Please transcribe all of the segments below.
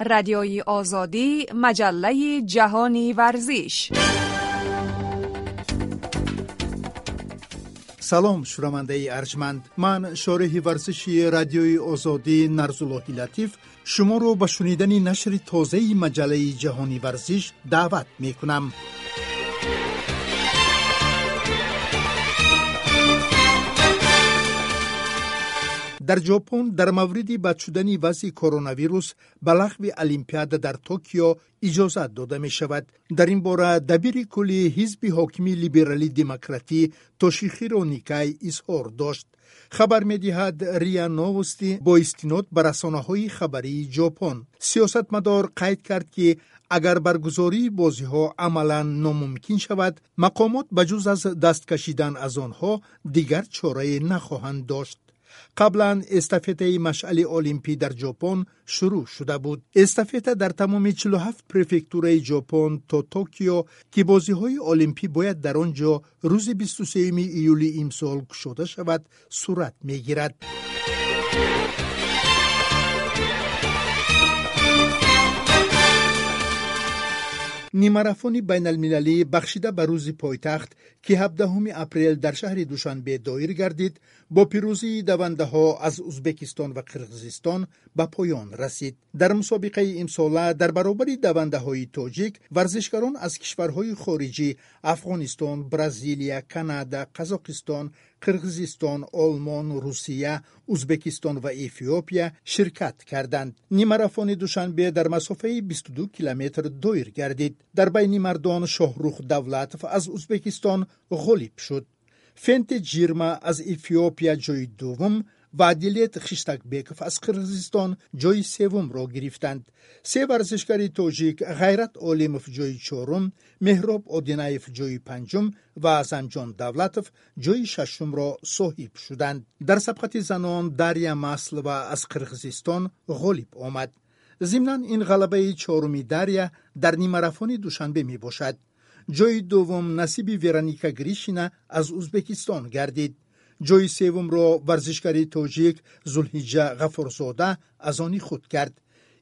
رادیوی آزادی مجله جهانی ورزش салом шунавандаи арҷманд ман шориҳи варзиши радиои озодӣ нарзуллоҳи латиф шуморо ба шунидани нашри тозаи маҷаллаи ҷаҳони варзиш даъват мекунам дар ҷопон дар мавриди бад шудани вазъи коронавирус ба лағви олимпиада дар токио иҷозат дода мешавад. Дар ин бора дабири кулли ҳизби ҳокими либералӣ демократӣ тошихиро никай изҳор дошт. Хабар медиҳад риа новости бо истинод ба расонаҳои хабарии ҷопон. Сиёсатмадор қайд кард ки агар баргузории бозиҳо амалан номумкин шавад мақомот ба ҷуз аз даст кашидан аз онҳо дигар чорае нахоҳанд дошт қаблан эстафетаи машъали олимпӣ дар ҷопон шурӯъ шуда буд. Эстафета дар тамоми 47 префектураи ҷопон то токио ки бозиҳои олимпӣ бояд дар он ҷо рӯзи 23 июли имсол кушода шавад сурат мегирад нимарафони байналмилалӣ бахшида ба рӯзи пойтахт ки 17 апрел дар шаҳри душанбе доир гардид бо пирӯзии давандаҳо аз узбекистон ва қирғизистон ба поён расид. Дар мусобиқаи имсола дар баробари давандаҳои тоҷик варзишгарон аз кишварҳои хориҷӣ афғонистон бразилия канада қазоқистон қирғизистон олмон русия узбекистон ва эфиопия ширкат карданд. Нимарафони душанбе дар масофаи 22 километр доир гардид. Дар байни мардон шоҳрух давлатов аз узбекистон ғолиб шуд. Фенте ҷирма аз эфиопия ҷои дуввум ва адилет хиштакбеков аз қирғизистон ҷои севумро гирифтанд. Се варзишгари тоҷик ғайрат олимов ҷои чорум меҳроб одинаев ҷои панҷум ва азамҷон давлатов ҷои шашумро соҳиб шуданд. Дар сабқати занон дарья маслова аз қирғизистон ғолиб омад. Зимнан ин ғалабаи чоруми дарья дар нимарафони душанбе мебошад. Ҷои дуввум насиби вероника гришина аз узбекистон гардид ҷои севумро варзишгари тоҷик зулҳиҷа ғафурзода аз они худ кард.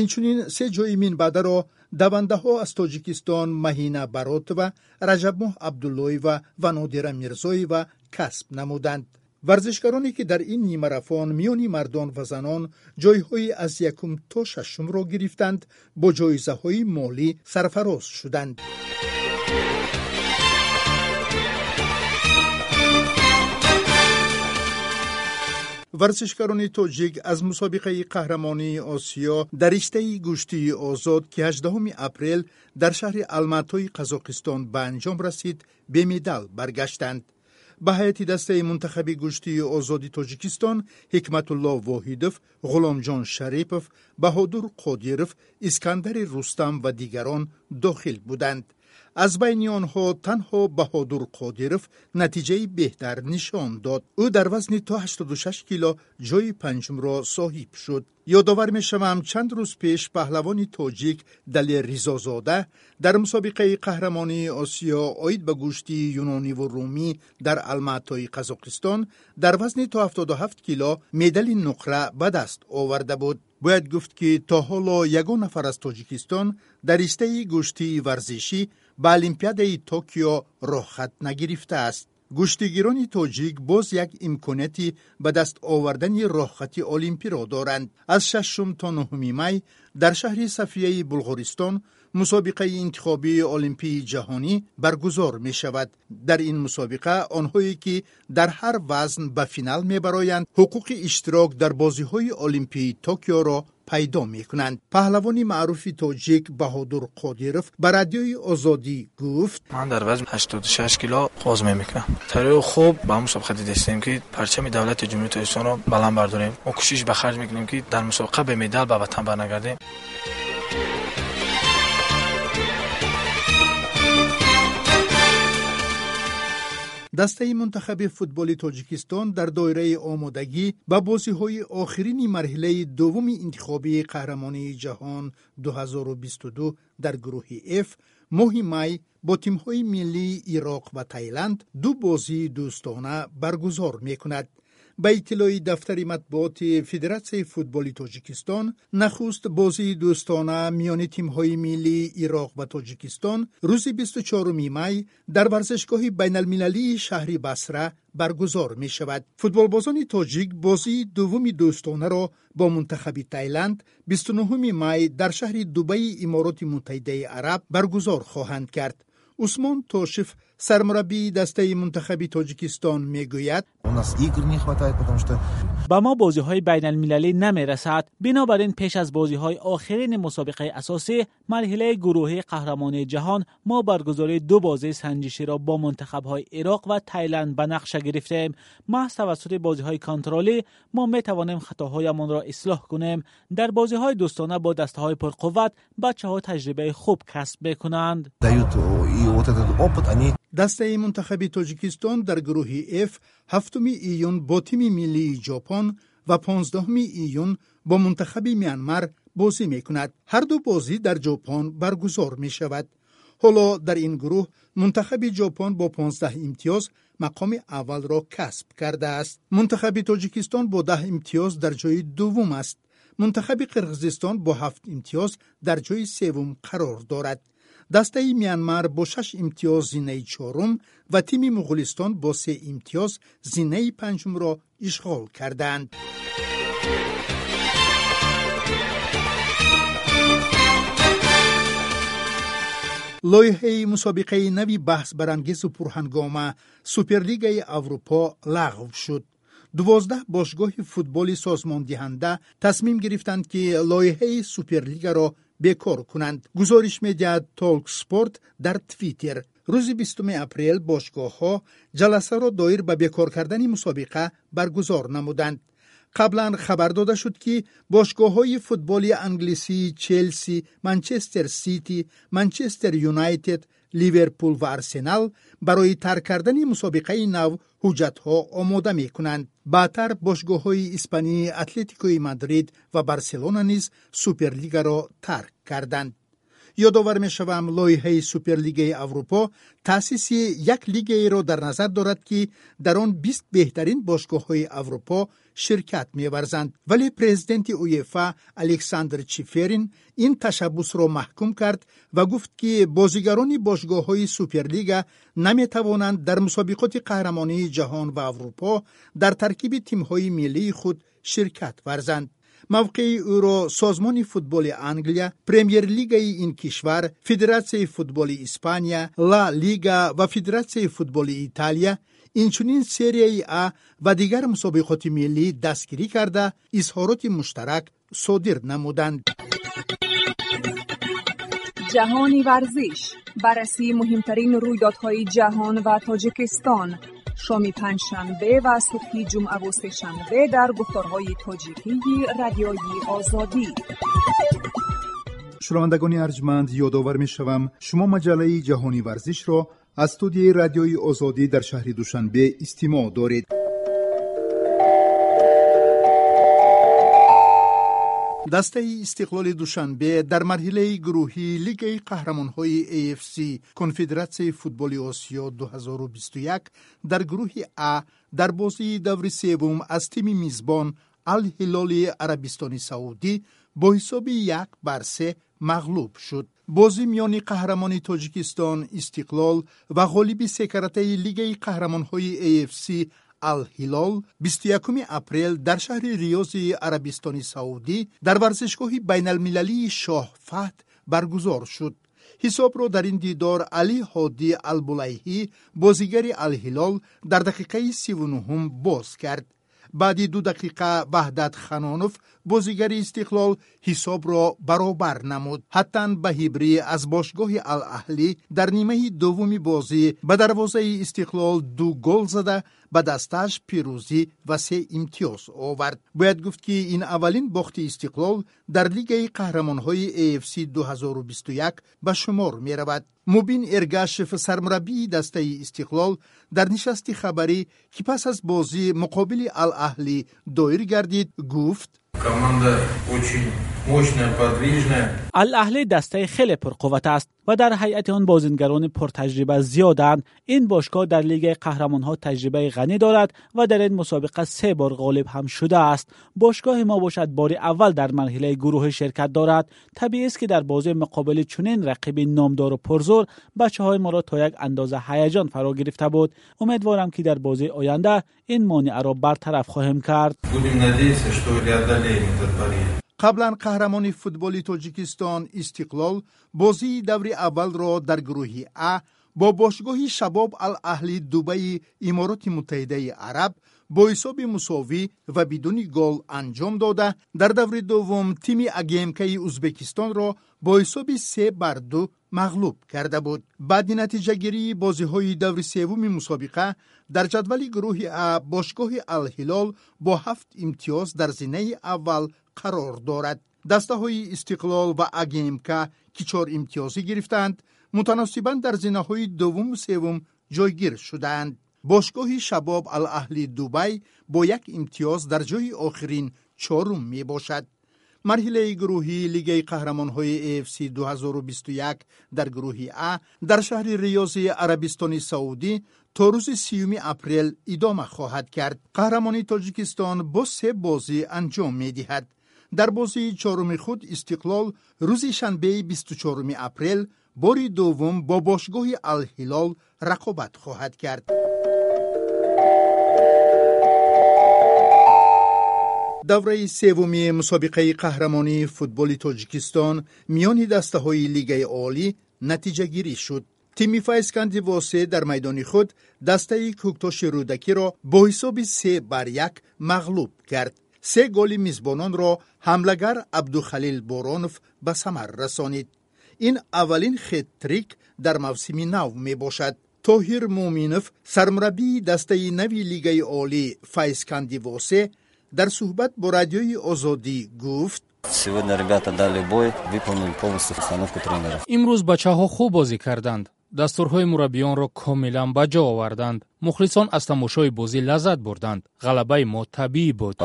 Инчунин се ҷои минбаъдаро давандаҳо аз тоҷикистон маҳина баротова раҷабмоҳ абдуллоева ва нодира мирзоева касб намуданд. Варзишгароне ки дар ин нимарафон миёни мардон ва занон ҷойҳои аз якум то шашумро гирифтанд бо ҷоизаҳои молӣ сарфароз шуданд варзишгарони тоҷик аз мусобиқаи қаҳрамонии осиё дар риштаи гӯштии озод ки 18 апрел дар шаҳри алматои қазоқистон ба анҷом расид бемедал баргаштанд. Ба ҳайати дастаи мунтахаби гӯштии озоди тоҷикистон ҳикматулло воҳидов ғуломҷон шарипов баҳодур қодиров искандари рустам ва дигарон дохил буданд аз байни онҳо танҳо баҳодур қодиров натиҷаи беҳтар нишон дод ӯ дар вазни то 86 кило ҷои панҷумро соҳиб шуд ёдовар мешавам чанд рӯз пеш паҳлавони тоҷик дали ризозода дар мусобиқаи қаҳрамонии осиё оид ба гӯштии юнониву румӣ дар алматои қазоқистон дар вазни то 77 кило медали нуқра ба даст оварда буд бояд гуфт ки то ҳоло ягон нафар аз тоҷикистон дар риштаи гӯштии варзишӣ ба олимпиадаи токио роҳхат нагирифтааст. Гӯштигирони тоҷик боз як имконияти ба даст овардани роҳхати олимпиро доранд. Аз шашум то нуҳуми май дар шаҳри софияи булғористон мусобиқаи интихобии олимпии ҷаҳонӣ баргузор мешавад. Дар ин мусобиқа онҳое ки дар ҳар вазн ба финал мебароянд ҳуқуқи иштирок дар бозиҳои олимпии токиоро пайдо мекунанд паҳлавони маъруфи тоҷик баҳодур қодиров ба радиои озодӣ гуфт ман дар вазни 86 кило ғоз мемекунам тариқи хуб ба мусобиқа дидастем ки парчами давлати ҷумҳурии тоҷикистонро баланд бардорем мо кӯшиш ба харҷ мекунем ки дар мусобиқа бемедал ба ватан барнагардем дастаи мунтахаби футболи тоҷикистон дар доираи омодагӣ ба бозиҳои охирини марҳилаи дуввуми интихобии қаҳрамонии ҷаҳон 2022 дар гурӯҳи ф моҳи май бо тимҳои миллии ироқ ва таиланд ду бозии дӯстона баргузор мекунад ба иттилои дафтари матбуоти федератсияи футболи тоҷикистон нахуст бозии дӯстона миёни тимҳои миллии ироқ ва тоҷикистон рӯзи 24 май дар варзишгоҳи байналмилалии шаҳри басра баргузор мешавад. Футболбозони тоҷик бозии дуввуми дӯстонаро бо мунтахаби тайланд 29 май дар шаҳри дубайи имороти муттаҳидаи араб баргузор хоҳанд кард усмон тошев сармураббии дастаи мунтахаби тоҷикистон мегӯяд ба мо бозиҳои байналмилалӣ намерасад бинобар ин пеш аз бозиҳои охирини мусобиқаи асосӣ марҳилаи гурӯҳии қаҳрамонии ҷаҳон мо баргузории ду бозии санҷиширо бо мунтахабҳои ироқ ва тайланд ба нақша гирифтем маҳз тавассути бозиҳои контролӣ мо метавонем хатоҳоямонро ислоҳ кунем дар бозиҳои дӯстона бо дастаҳои пурқувват бачаҳо таҷрибаи хуб касб мекунанд дастаи мунтахаби тоҷикистон дар гурӯҳи ф ҳафтуми июн бо тими миллии ҷопон ва понздаҳуми июн бо мунтахаби мянмар бозӣ мекунад ҳарду бозӣ дар ҷопон баргузор мешавад ҳоло дар ин гурӯҳ мунтахаби ҷопон бо понздаҳ имтиёз мақоми аввалро касб кардааст мунтахаби тоҷикистон бо даҳ имтиёз дар ҷои дуввум аст мунтахаби қирғизистон бо ҳафт имтиёз дар ҷои севум қарор дорад дастаи мянмар бо шаш имтиёз зинаи чорум ва тими муғулистон бо се имтиёз зинаи панҷумро ишғол карданд. Лоиҳаи мусобиқаи нави баҳсбарангезу пурҳангома суперлигаи аврупо лағв шуд. Дувоздаҳ бошгоҳи футболи созмондиҳанда тасмим гирифтанд ки лоиҳаи суперлигаро бекор кунанд гузориш медиҳад толк спорт дар твиттер рӯзи бистуми апрел бошгоҳҳо ҷаласаро доир ба бекор кардани мусобиқа баргузор намуданд қаблан хабар дода шуд ки бошгоҳҳои футболи англисии челси манчестер сити манчестер юнайтед ливерпул ва арсенал барои тарк кардани мусобиқаи нав ҳуҷҷатҳо омода мекунанд. Баъдтар бошгоҳҳои испании атлетикои мадрид ва барселона низ суперлигаро тарк карданд. Ёдовар мешавам лоиҳаи суперлигаи аврупо таъсиси як лигаеро дар назар дорад ки дар он бист беҳтарин бошгоҳҳои аврупо ширкат меварзанд. Вале президенти уефа александр чиферин ин ташаббусро маҳкум кард ва гуфт ки бозигарони бошгоҳҳои суперлига наметавонанд дар мусобиқоти қаҳрамонии ҷаҳон ва аврупо дар таркиби тимҳои миллии худ ширкат варзанд. Мавқеи ӯро созмони футболи англия премер-лигаи ин кишвар федератсияи футболи испания ла лига ва федератсияи футболи италия инчунин серияи а ва дигар мусобиқоти миллӣ дастгирӣ карда изҳороти муштарак содир намуданд ҷаҳони варзиш баррасии муҳимтарин рӯйдодҳои ҷаҳон ва тоҷикистон шоми панҷшанбе ва субҳи ҷумъаву сешанбе дар гуфторҳои тоҷикии радиои озодӣ шунавандагони арҷманд ёдовар мешавам шумо маҷаллаи ҷаҳони варзишро аз студияи радиои озодӣ дар шаҳри душанбе истимоъ доред. Дастаи истиқлоли душанбе дар марҳилаи гурӯҳӣ лигаи қаҳрамонҳои afc конфедератсияи футболи осиё 2021 дар гурӯҳи а дар бозии даври севум аз тими мизбон алҳилоли арабистони саудӣ бо ҳисоби як бар се мағлуб шуд бозӣ миёни қаҳрамони тоҷикистон истиқлол ва ғолиби секаратаи лигаи қаҳрамонҳои afc алҳилол 21 апрел дар шаҳри риёзи арабистони саудӣ дар варзишгоҳи байналмилалии шоҳ фаҳд баргузор шуд. Ҳисобро дар ин дидор али ҳодӣ албулайҳӣ бозигари алҳилол дар дақиқаи сивунуҳум боз кард баъди ду дақиқа ваҳдат ханонов бозигари истиқлол ҳисобро баробар намуд. Ҳаттан ба ҳибрӣ аз бошгоҳи алаҳлӣ дар нимаи дуввуми бозӣ ба дарвозаи истиқлол ду гол зада ба дастааш пирӯзӣ ва се имтиёз овард. Бояд гуфт ки ин аввалин бохти истиқлол дар лигаи қаҳрамонҳои afc 2021 ба шумор меравад мубин эргашев сармураббии дастаи истиқлол дар нишасти хабарӣ ки пас аз бозӣ муқобили алаҳлӣ доир гардид гуфт алаҳлӣ дастаи хеле пурқувват аст و در هیئت آن بازیگران پرتجربه زیادند این باشگاه در لیگ قهرمانها تجربه غنی دارد و در این مسابقه سه بار غالب هم شده است باشگاه ما باشد بار اول در مرحله گروه شرکت دارد طبیعی است که در بازی مقابل چنین رقیب نامدار و پرزور بچه های ما را تا یک اندازه هیجان فرا گرفته بود امیدوارم که در بازی آینده این مانع را برطرف خواهیم کرد қаблан қаҳрамони футболи тоҷикистон истиқлол бозии даври аввалро дар гурӯҳи а бо бошгоҳи шабоб алаҳли дубаи имороти муттаҳидаи араб бо ҳисоби мусовӣ ва бидуни гол анҷом дода дар даври дуввум тими агмкаи узбекистонро бо ҳисоби се бар ду мағлуб карда буд. Баъди натиҷагирии бозиҳои даври севуми мусобиқа дар ҷадвали гурӯҳи а бошгоҳи алҳилол бо ҳафт имтиёз дар зинаи аввал қарор дорад. Дастаҳои истиқлол ва агмк ки чор имтиёзӣ гирифтанд мутаносибан дар зинаҳои дуввуму севум ҷойгир шудаанд. Бошгоҳи шабоб алаҳли дубай бо як имтиёз дар ҷойи охирин чорум мебошад марҳилаи гурӯҳии лигаи қаҳрамонҳои afc 2021 дар гурӯҳи а дар шаҳри риёзи арабистони саудӣ то рӯзи сюми апрел идома хоҳад кард. Қаҳрамони тоҷикистон бо се бозӣ анҷом медиҳад. Дар бозии чоруми худ истиқлол рӯзи шанбеи 24 апрел бори дуввум бо бошгоҳи алҳилол рақобат хоҳад кард давраи севуми мусобиқаи қаҳрамонии футболи тоҷикистон миёни дастаҳои лигаи олӣ натиҷагирӣ шуд. Тими файсканди восе дар майдони худ дастаи кӯктоши рӯдакиро бо ҳисоби се бар як мағлуб кард. Се голи мизбононро ҳамлагар абдухалил боронов ба самар расонид. Ин аввалин хеттрик дар мавсими нав мебошад. Тоҳир муъминов сармураббии дастаи нави лигаи олӣ файсканди дар суҳбат бо радиои озодӣ гуфт имрӯз бачаҳо хуб бозӣ карданд. Дастурҳои мураббиёнро комилан ба ҷо оварданд. Мухлисон аз тамошои бозӣ лаззат бурданд. Ғалабаи мо табиӣ буд.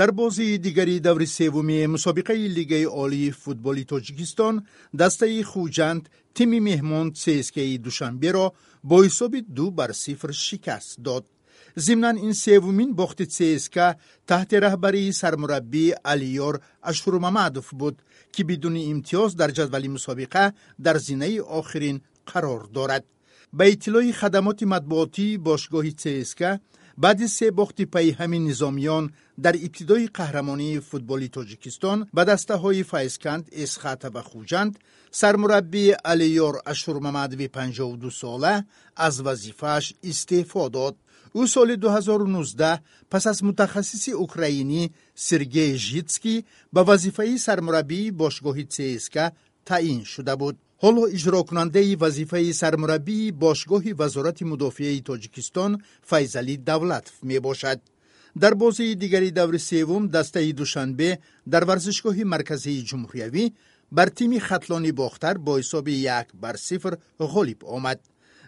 Дар бозии дигари даври севуми мусобиқаи лигаи олии футболи тоҷикистон дастаи хуҷанд тими меҳмон цскаи душанберо бо ҳисоби ду бар сифр шикаст дод зимнан ин севумин бохти цска таҳти раҳбарии сармураббӣ алиёр ашурмамадов буд ки бидуни имтиёз дар ҷадвали мусобиқа дар зинаи охирин қарор дорад. Ба иттилои хадамоти матбуотии бошгоҳи цска баъди се бохти пайҳами низомиён дар ибтидои қаҳрамонии футболи тоҷикистон ба дастаҳои файзканд эсхата ва хуҷанд сармураббӣ алиёр ашурмамадови 52 сола аз вазифааш истеъфо дод ӯ соли 2019 пас аз мутахассиси украинӣ сергей житский ба вазифаи сармураббии бошгоҳи цска таъин шуда буд. Ҳоло иҷрокунандаи вазифаи сармураббии бошгоҳи вазорати мудофиаи тоҷикистон файзалӣ давлатов мебошад. Дар бозии дигари даври севум дастаи душанбе дар варзишгоҳи марказии ҷумҳуриявӣ бар тими хатлони бохтар бо ҳисоби як бар сифр ғолиб омад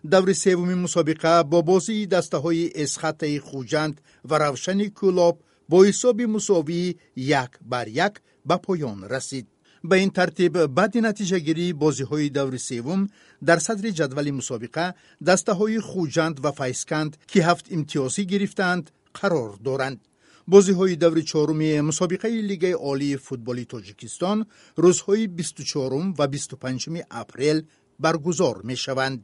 даври севуми мусобиқа бо бозии дастаҳои эсхатаи хуҷанд ва равшани кӯлоб бо ҳисоби мусовии як бар як ба поён расид. Ба ин тартиб баъди натиҷагирии бозиҳои даври севум дар садри ҷадвали мусобиқа дастаҳои хуҷанд ва файсканд ки ҳафт имтиёзӣ гирифтаанд қарор доранд. Бозиҳои даври чоруми мусобиқаи лигаи олии футболи тоҷикистон рӯзҳои 24 ва 25 апрел баргузор мешаванд.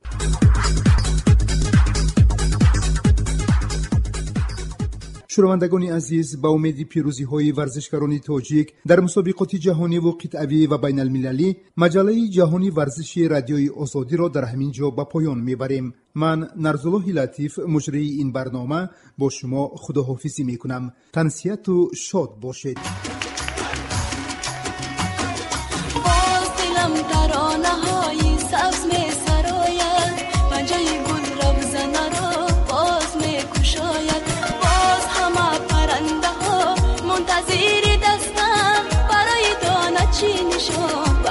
Шунавандагони азиз ба умеди пирӯзиҳои варзишгарони тоҷик дар мусобиқоти ҷаҳониву қитъавӣ ва байналмилалӣ маҷаллаи ҷаҳони варзиши радиои озодиро дар ҳамин ҷо ба поён мебарем. Ман нарзуллоҳи латиф муҷрии ин барнома бо шумо худоҳофизӣ мекунам. Тансияту шод бошед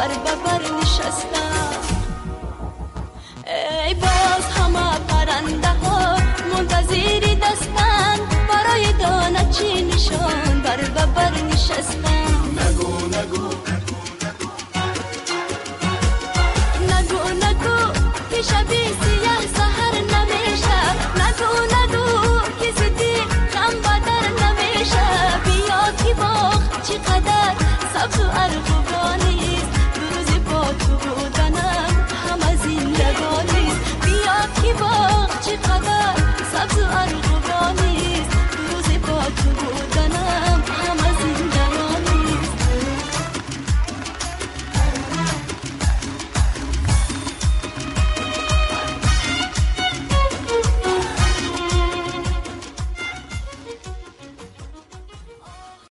بر ببر نشستم ای باز همه پرنده ها منتظری دستم، برای دانه چی نشان؟ بر ببر نشستم نگو نگو.